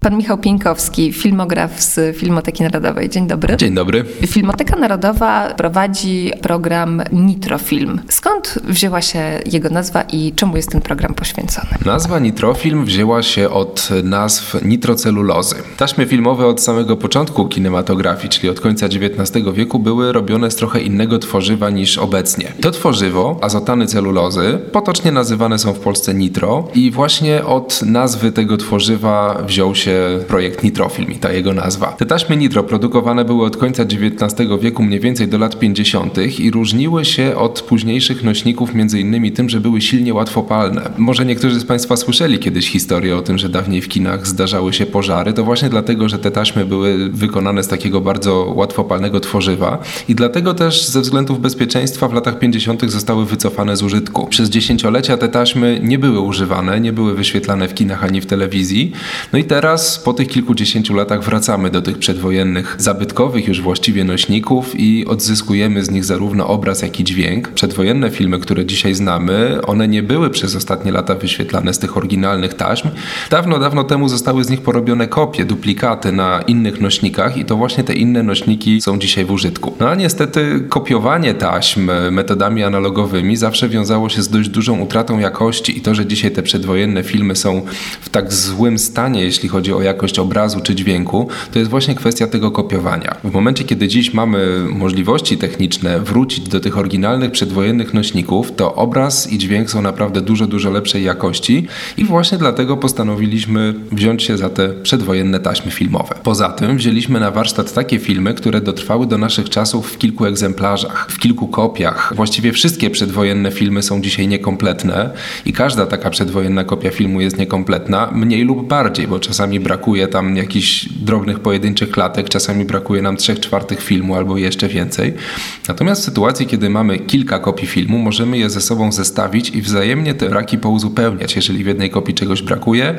Pan Michał Pieńkowski, filmograf z Filmoteki Narodowej. Dzień dobry. Dzień dobry. Filmoteka Narodowa prowadzi program Nitrofilm. Skąd wzięła się jego nazwa i czemu jest ten program poświęcony? Nazwa Nitrofilm wzięła się od nazw nitrocelulozy. Taśmy filmowe od samego początku kinematografii, czyli od końca XIX wieku, były robione z trochę innego tworzywa niż obecnie. To tworzywo, azotany celulozy, potocznie nazywane są w Polsce nitro i właśnie od nazwy tego tworzywa wziął się projekt Nitrofilm i ta jego nazwa. Te taśmy nitro produkowane były od końca XIX wieku mniej więcej do lat 50. i różniły się od późniejszych nośników między innymi tym, że były silnie łatwopalne. Może niektórzy z Państwa słyszeli kiedyś historię o tym, że dawniej w kinach zdarzały się pożary. To właśnie dlatego, że te taśmy były wykonane z takiego bardzo łatwopalnego tworzywa i dlatego też ze względów bezpieczeństwa w latach 50. zostały wycofane z użytku. Przez dziesięciolecia te taśmy nie były używane, nie były wyświetlane w kinach ani w telewizji. No i teraz po tych kilkudziesięciu latach wracamy do tych przedwojennych, zabytkowych już właściwie nośników i odzyskujemy z nich zarówno obraz, jak i dźwięk. Przedwojenne filmy, które dzisiaj znamy, one nie były przez ostatnie lata wyświetlane z tych oryginalnych taśm. Dawno, dawno temu zostały z nich porobione kopie, duplikaty na innych nośnikach i to właśnie te inne nośniki są dzisiaj w użytku. No a niestety kopiowanie taśm metodami analogowymi zawsze wiązało się z dość dużą utratą jakości i to, że dzisiaj te przedwojenne filmy są w tak złym stanie, jeśli chodzi o o jakość obrazu czy dźwięku, to jest właśnie kwestia tego kopiowania. W momencie, kiedy dziś mamy możliwości techniczne wrócić do tych oryginalnych przedwojennych nośników, to obraz i dźwięk są naprawdę dużo, dużo lepszej jakości i właśnie dlatego postanowiliśmy wziąć się za te przedwojenne taśmy filmowe. Poza tym wzięliśmy na warsztat takie filmy, które dotrwały do naszych czasów w kilku egzemplarzach, w kilku kopiach. Właściwie wszystkie przedwojenne filmy są dzisiaj niekompletne i każda taka przedwojenna kopia filmu jest niekompletna, mniej lub bardziej, bo czasami brakuje tam jakichś drobnych pojedynczych klatek, czasami brakuje nam trzech czwartych filmu albo jeszcze więcej. Natomiast w sytuacji, kiedy mamy kilka kopii filmu, możemy je ze sobą zestawić i wzajemnie te braki pouzupełniać. Jeżeli w jednej kopii czegoś brakuje,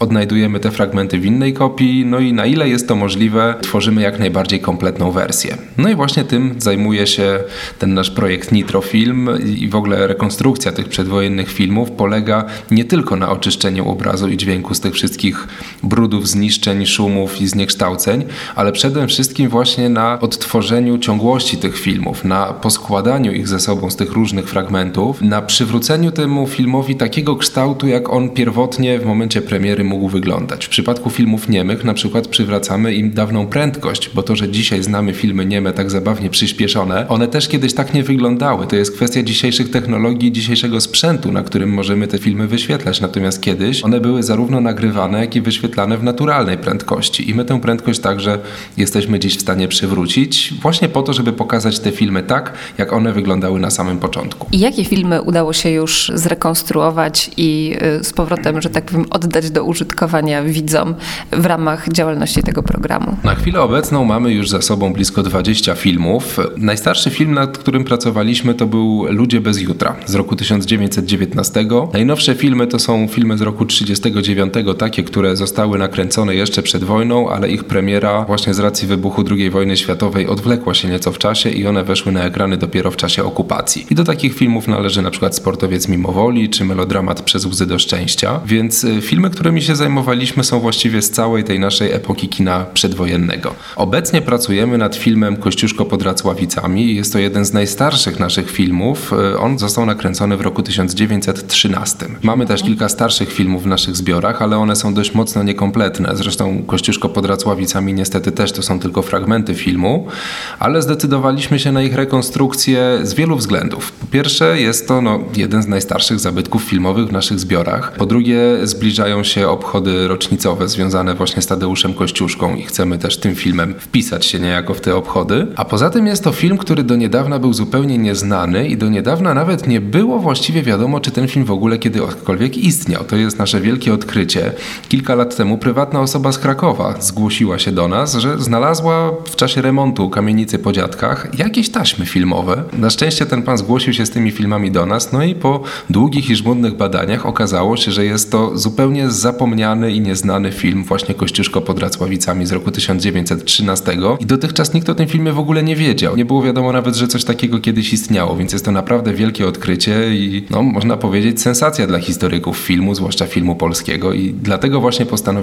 odnajdujemy te fragmenty w innej kopii, no i na ile jest to możliwe, tworzymy jak najbardziej kompletną wersję. No i właśnie tym zajmuje się ten nasz projekt Nitrofilm i w ogóle rekonstrukcja tych przedwojennych filmów polega nie tylko na oczyszczeniu obrazu i dźwięku z tych wszystkich brudów, zniszczeń, szumów i zniekształceń, ale przede wszystkim właśnie na odtworzeniu ciągłości tych filmów, na poskładaniu ich ze sobą z tych różnych fragmentów, na przywróceniu temu filmowi takiego kształtu, jak on pierwotnie w momencie premiery mógł wyglądać. W przypadku filmów niemych na przykład przywracamy im dawną prędkość, bo to, że dzisiaj znamy filmy nieme tak zabawnie przyspieszone, one też kiedyś tak nie wyglądały. To jest kwestia dzisiejszych technologii, dzisiejszego sprzętu, na którym możemy te filmy wyświetlać. Natomiast kiedyś one były zarówno nagrywane, jak i wyświetlane w naturalnej prędkości i my tę prędkość także jesteśmy dziś w stanie przywrócić, właśnie po to, żeby pokazać te filmy tak, jak one wyglądały na samym początku. I jakie filmy udało się już zrekonstruować i y, z powrotem, że tak powiem, oddać do użytkowania widzom w ramach działalności tego programu? Na chwilę obecną mamy już za sobą blisko 20 filmów. Najstarszy film, nad którym pracowaliśmy, to był Ludzie bez jutra z roku 1919. Najnowsze filmy to są filmy z roku 1939, takie, które zostały na nakręcone jeszcze przed wojną, ale ich premiera właśnie z racji wybuchu II wojny światowej odwlekła się nieco w czasie i one weszły na ekrany dopiero w czasie okupacji. I do takich filmów należy na przykład Sportowiec mimowoli czy Melodramat przez łzy do szczęścia, więc y, filmy, którymi się zajmowaliśmy są właściwie z całej tej naszej epoki kina przedwojennego. Obecnie pracujemy nad filmem Kościuszko pod Racławicami. Jest to jeden z najstarszych naszych filmów. Y, on został nakręcony w roku 1913. Mamy też kilka starszych filmów w naszych zbiorach, ale one są dość mocno Zresztą Kościuszko pod Racławicami niestety też to są tylko fragmenty filmu, ale zdecydowaliśmy się na ich rekonstrukcję z wielu względów. Po pierwsze jest to no, jeden z najstarszych zabytków filmowych w naszych zbiorach. Po drugie zbliżają się obchody rocznicowe związane właśnie z Tadeuszem Kościuszką i chcemy też tym filmem wpisać się niejako w te obchody. A poza tym jest to film, który do niedawna był zupełnie nieznany i do niedawna nawet nie było właściwie wiadomo, czy ten film w ogóle kiedykolwiek istniał. To jest nasze wielkie odkrycie. Kilka lat temu prywatna osoba z Krakowa zgłosiła się do nas, że znalazła w czasie remontu kamienicy po dziadkach jakieś taśmy filmowe. Na szczęście ten pan zgłosił się z tymi filmami do nas, no i po długich i żmudnych badaniach okazało się, że jest to zupełnie zapomniany i nieznany film właśnie Kościuszko pod Racławicami z roku 1913 i dotychczas nikt o tym filmie w ogóle nie wiedział. Nie było wiadomo nawet, że coś takiego kiedyś istniało, więc jest to naprawdę wielkie odkrycie i no, można powiedzieć sensacja dla historyków filmu, zwłaszcza filmu polskiego i dlatego właśnie postanowiliśmy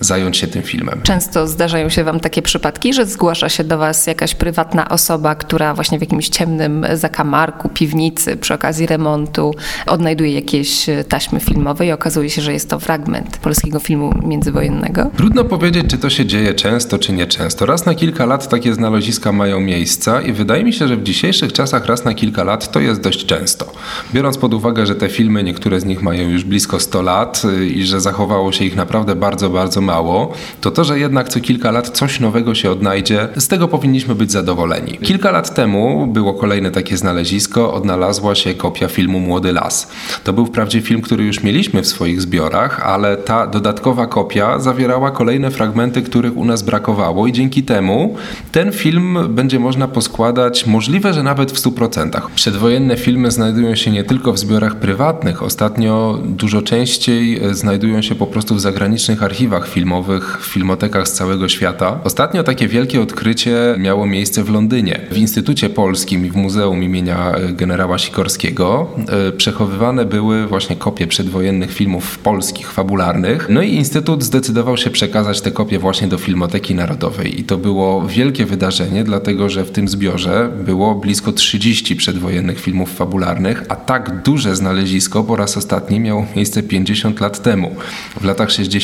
zająć się tym filmem. Często zdarzają się Wam takie przypadki, że zgłasza się do Was jakaś prywatna osoba, która właśnie w jakimś ciemnym zakamarku, piwnicy przy okazji remontu odnajduje jakieś taśmy filmowe i okazuje się, że jest to fragment polskiego filmu międzywojennego? Trudno powiedzieć, czy to się dzieje często, czy nieczęsto. Raz na kilka lat takie znaleziska mają miejsca i wydaje mi się, że w dzisiejszych czasach raz na kilka lat to jest dość często. Biorąc pod uwagę, że te filmy, niektóre z nich mają już blisko 100 lat y, i że zachowało się ich naprawdę bardzo, bardzo mało, to to, że jednak co kilka lat coś nowego się odnajdzie, z tego powinniśmy być zadowoleni. Kilka lat temu było kolejne takie znalezisko, odnalazła się kopia filmu Młody Las. To był wprawdzie film, który już mieliśmy w swoich zbiorach, ale ta dodatkowa kopia zawierała kolejne fragmenty, których u nas brakowało i dzięki temu ten film będzie można poskładać możliwe, że nawet w 100%. Przedwojenne filmy znajdują się nie tylko w zbiorach prywatnych, ostatnio dużo częściej e, znajdują się po prostu w zagranicznych archiwach filmowych, w filmotekach z całego świata. Ostatnio takie wielkie odkrycie miało miejsce w Londynie. W Instytucie Polskim i w Muzeum imienia e, generała Sikorskiego e, przechowywane były właśnie kopie przedwojennych filmów polskich, fabularnych. No i Instytut zdecydował się przekazać te kopie właśnie do Filmoteki Narodowej. I to było wielkie wydarzenie, dlatego że w tym zbiorze było blisko 30 przedwojennych filmów fabularnych, a tak duże znalezisko po raz ostatni miało miejsce 50 lat temu. W latach 60.,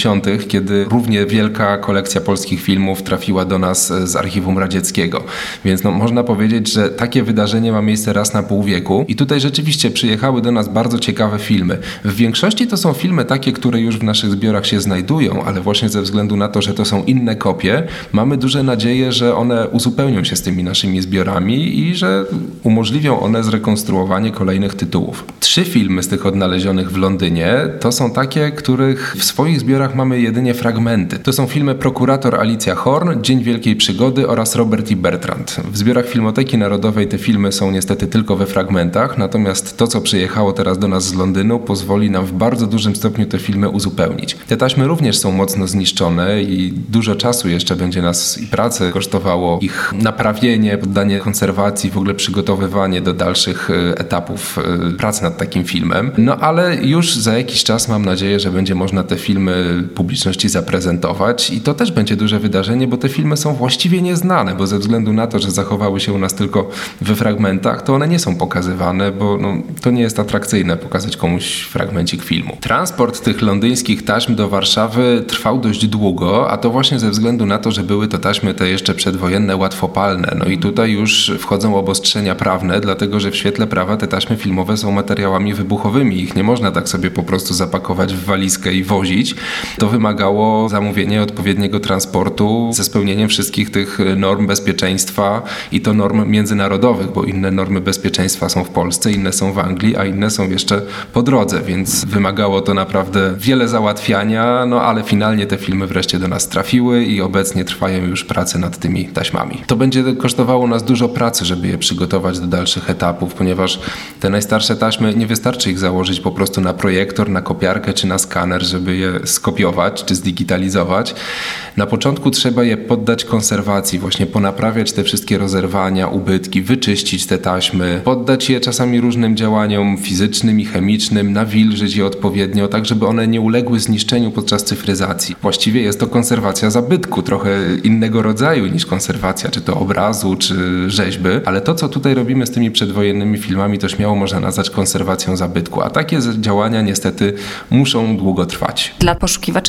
kiedy równie wielka kolekcja polskich filmów trafiła do nas z archiwum radzieckiego. Więc no, można powiedzieć, że takie wydarzenie ma miejsce raz na pół wieku i tutaj rzeczywiście przyjechały do nas bardzo ciekawe filmy. W większości to są filmy takie, które już w naszych zbiorach się znajdują, ale właśnie ze względu na to, że to są inne kopie, mamy duże nadzieje, że one uzupełnią się z tymi naszymi zbiorami i że umożliwią one zrekonstruowanie kolejnych tytułów. Trzy filmy z tych odnalezionych w Londynie to są takie, których w swoich zbiorach mamy jedynie fragmenty. To są filmy Prokurator Alicja Horn, Dzień Wielkiej Przygody oraz Robert i Bertrand. W zbiorach Filmoteki Narodowej te filmy są niestety tylko we fragmentach, natomiast to, co przyjechało teraz do nas z Londynu, pozwoli nam w bardzo dużym stopniu te filmy uzupełnić. Te taśmy również są mocno zniszczone i dużo czasu jeszcze będzie nas i pracy kosztowało ich naprawienie, poddanie konserwacji, w ogóle przygotowywanie do dalszych e, etapów e, pracy nad takim filmem. No ale już za jakiś czas mam nadzieję, że będzie można te filmy publiczności zaprezentować i to też będzie duże wydarzenie, bo te filmy są właściwie nieznane, bo ze względu na to, że zachowały się u nas tylko we fragmentach, to one nie są pokazywane, bo no, to nie jest atrakcyjne pokazać komuś fragmencik filmu. Transport tych londyńskich taśm do Warszawy trwał dość długo, a to właśnie ze względu na to, że były to taśmy te jeszcze przedwojenne, łatwopalne. No i tutaj już wchodzą obostrzenia prawne, dlatego że w świetle prawa te taśmy filmowe są materiałami wybuchowymi. Ich nie można tak sobie po prostu zapakować w walizkę i wozić. To wymagało zamówienia odpowiedniego transportu ze spełnieniem wszystkich tych norm bezpieczeństwa i to norm międzynarodowych, bo inne normy bezpieczeństwa są w Polsce, inne są w Anglii, a inne są jeszcze po drodze, więc wymagało to naprawdę wiele załatwiania, no ale finalnie te filmy wreszcie do nas trafiły i obecnie trwają już prace nad tymi taśmami. To będzie kosztowało nas dużo pracy, żeby je przygotować do dalszych etapów, ponieważ te najstarsze taśmy nie wystarczy ich założyć po prostu na projektor, na kopiarkę czy na skaner, żeby je skopiować czy zdigitalizować. Na początku trzeba je poddać konserwacji, właśnie ponaprawiać te wszystkie rozerwania, ubytki, wyczyścić te taśmy, poddać je czasami różnym działaniom fizycznym i chemicznym, nawilżyć je odpowiednio, tak żeby one nie uległy zniszczeniu podczas cyfryzacji. Właściwie jest to konserwacja zabytku, trochę innego rodzaju niż konserwacja, czy to obrazu, czy rzeźby, ale to, co tutaj robimy z tymi przedwojennymi filmami, to śmiało można nazwać konserwacją zabytku, a takie działania niestety muszą długo trwać. Dla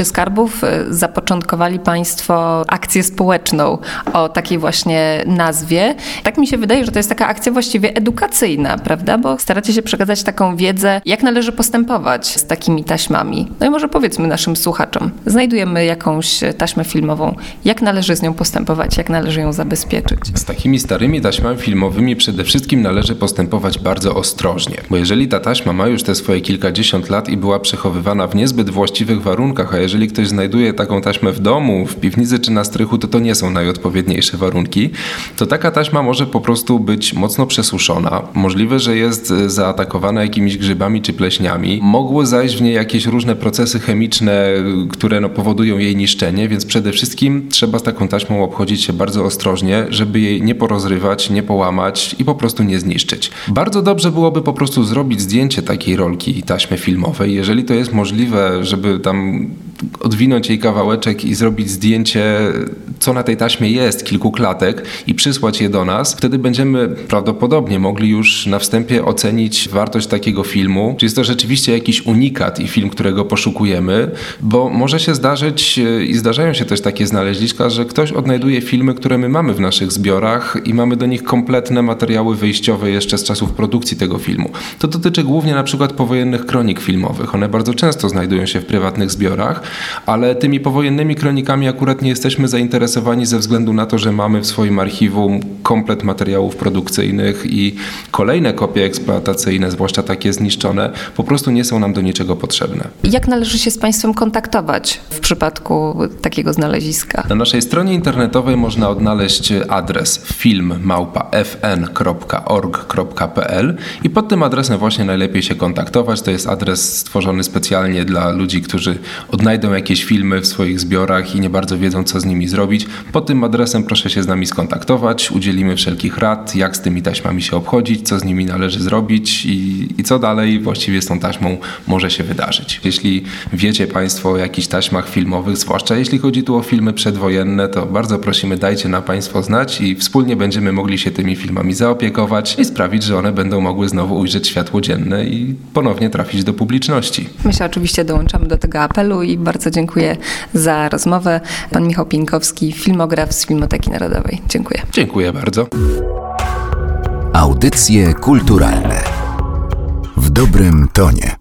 skarbów y, zapoczątkowali Państwo akcję społeczną o takiej właśnie nazwie. Tak mi się wydaje, że to jest taka akcja właściwie edukacyjna, prawda? Bo staracie się przekazać taką wiedzę, jak należy postępować z takimi taśmami. No i może powiedzmy naszym słuchaczom, znajdujemy jakąś taśmę filmową, jak należy z nią postępować, jak należy ją zabezpieczyć. Z takimi starymi taśmami filmowymi przede wszystkim należy postępować bardzo ostrożnie, bo jeżeli ta taśma ma już te swoje kilkadziesiąt lat i była przechowywana w niezbyt właściwych warunkach, warunkach, a jeżeli ktoś znajduje taką taśmę w domu, w piwnicy czy na strychu, to to nie są najodpowiedniejsze warunki, to taka taśma może po prostu być mocno przesuszona. Możliwe, że jest zaatakowana jakimiś grzybami czy pleśniami. Mogły zajść w niej jakieś różne procesy chemiczne, które no, powodują jej niszczenie, więc przede wszystkim trzeba z taką taśmą obchodzić się bardzo ostrożnie, żeby jej nie porozrywać, nie połamać i po prostu nie zniszczyć. Bardzo dobrze byłoby po prostu zrobić zdjęcie takiej rolki taśmy filmowej, jeżeli to jest możliwe, żeby tam odwinąć jej kawałeczek i zrobić zdjęcie, co na tej taśmie jest, kilku klatek i przysłać je do nas, wtedy będziemy prawdopodobnie mogli już na wstępie ocenić wartość takiego filmu, czy jest to rzeczywiście jakiś unikat i film, którego poszukujemy, bo może się zdarzyć i zdarzają się też takie znaleziska, że ktoś odnajduje filmy, które my mamy w naszych zbiorach i mamy do nich kompletne materiały wyjściowe jeszcze z czasów produkcji tego filmu. To dotyczy głównie na przykład powojennych kronik filmowych. One bardzo często znajdują się w prywatnych zbiorach, ale tymi powojennymi kronikami akurat nie jesteśmy zainteresowani ze względu na to, że mamy w swoim archiwum komplet materiałów produkcyjnych i kolejne kopie eksploatacyjne, zwłaszcza takie zniszczone, po prostu nie są nam do niczego potrzebne. Jak należy się z Państwem kontaktować w przypadku takiego znaleziska? Na naszej stronie internetowej można odnaleźć adres filmmałpa.fn.org.pl i pod tym adresem właśnie najlepiej się kontaktować. To jest adres stworzony specjalnie dla ludzi, którzy odnajdą jakieś filmy w swoich zbiorach i nie bardzo wiedzą, co z nimi zrobić. Pod tym adresem proszę się z nami skontaktować, udzielimy wszelkich rad, jak z tymi taśmami się obchodzić, co z nimi należy zrobić i, i co dalej właściwie z tą taśmą może się wydarzyć. Jeśli wiecie Państwo o jakichś taśmach filmowych, zwłaszcza jeśli chodzi tu o filmy przedwojenne, to bardzo prosimy, dajcie na Państwo znać i wspólnie będziemy mogli się tymi filmami zaopiekować i sprawić, że one będą mogły znowu ujrzeć światło dzienne i ponownie trafić do publiczności. My się oczywiście dołączamy do tego apelu i bardzo dziękuję za rozmowę. Pan Michał Pieńkowski, filmograf z Filmoteki Narodowej. Dziękuję. Dziękuję bardzo. Audycje kulturalne w dobrym tonie.